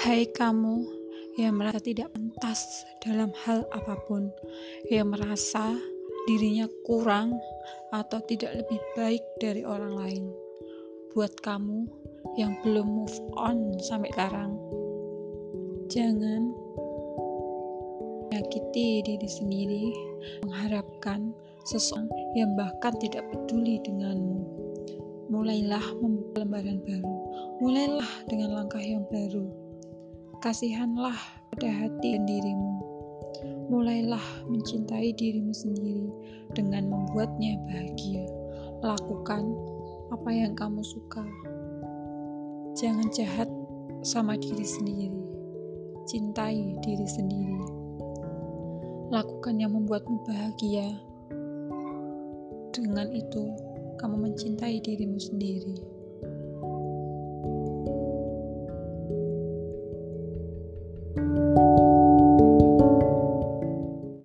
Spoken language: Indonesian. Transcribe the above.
Hai kamu yang merasa tidak pantas dalam hal apa pun, yang merasa dirinya kurang atau tidak lebih baik dari orang lain. Buat kamu yang belum move on sampai sekarang, jangan menyakiti diri sendiri, mengharapkan seseorang yang bahkan tidak peduli denganmu. Mulailah membuka lembaran baru, mulailah dengan langkah yang baru Kasihanlah pada hati dan dirimu. Mulailah mencintai dirimu sendiri dengan membuatnya bahagia. Lakukan apa yang kamu suka. Jangan jahat sama diri sendiri. Cintai diri sendiri. Lakukan yang membuatmu bahagia. Dengan itu, kamu mencintai dirimu sendiri.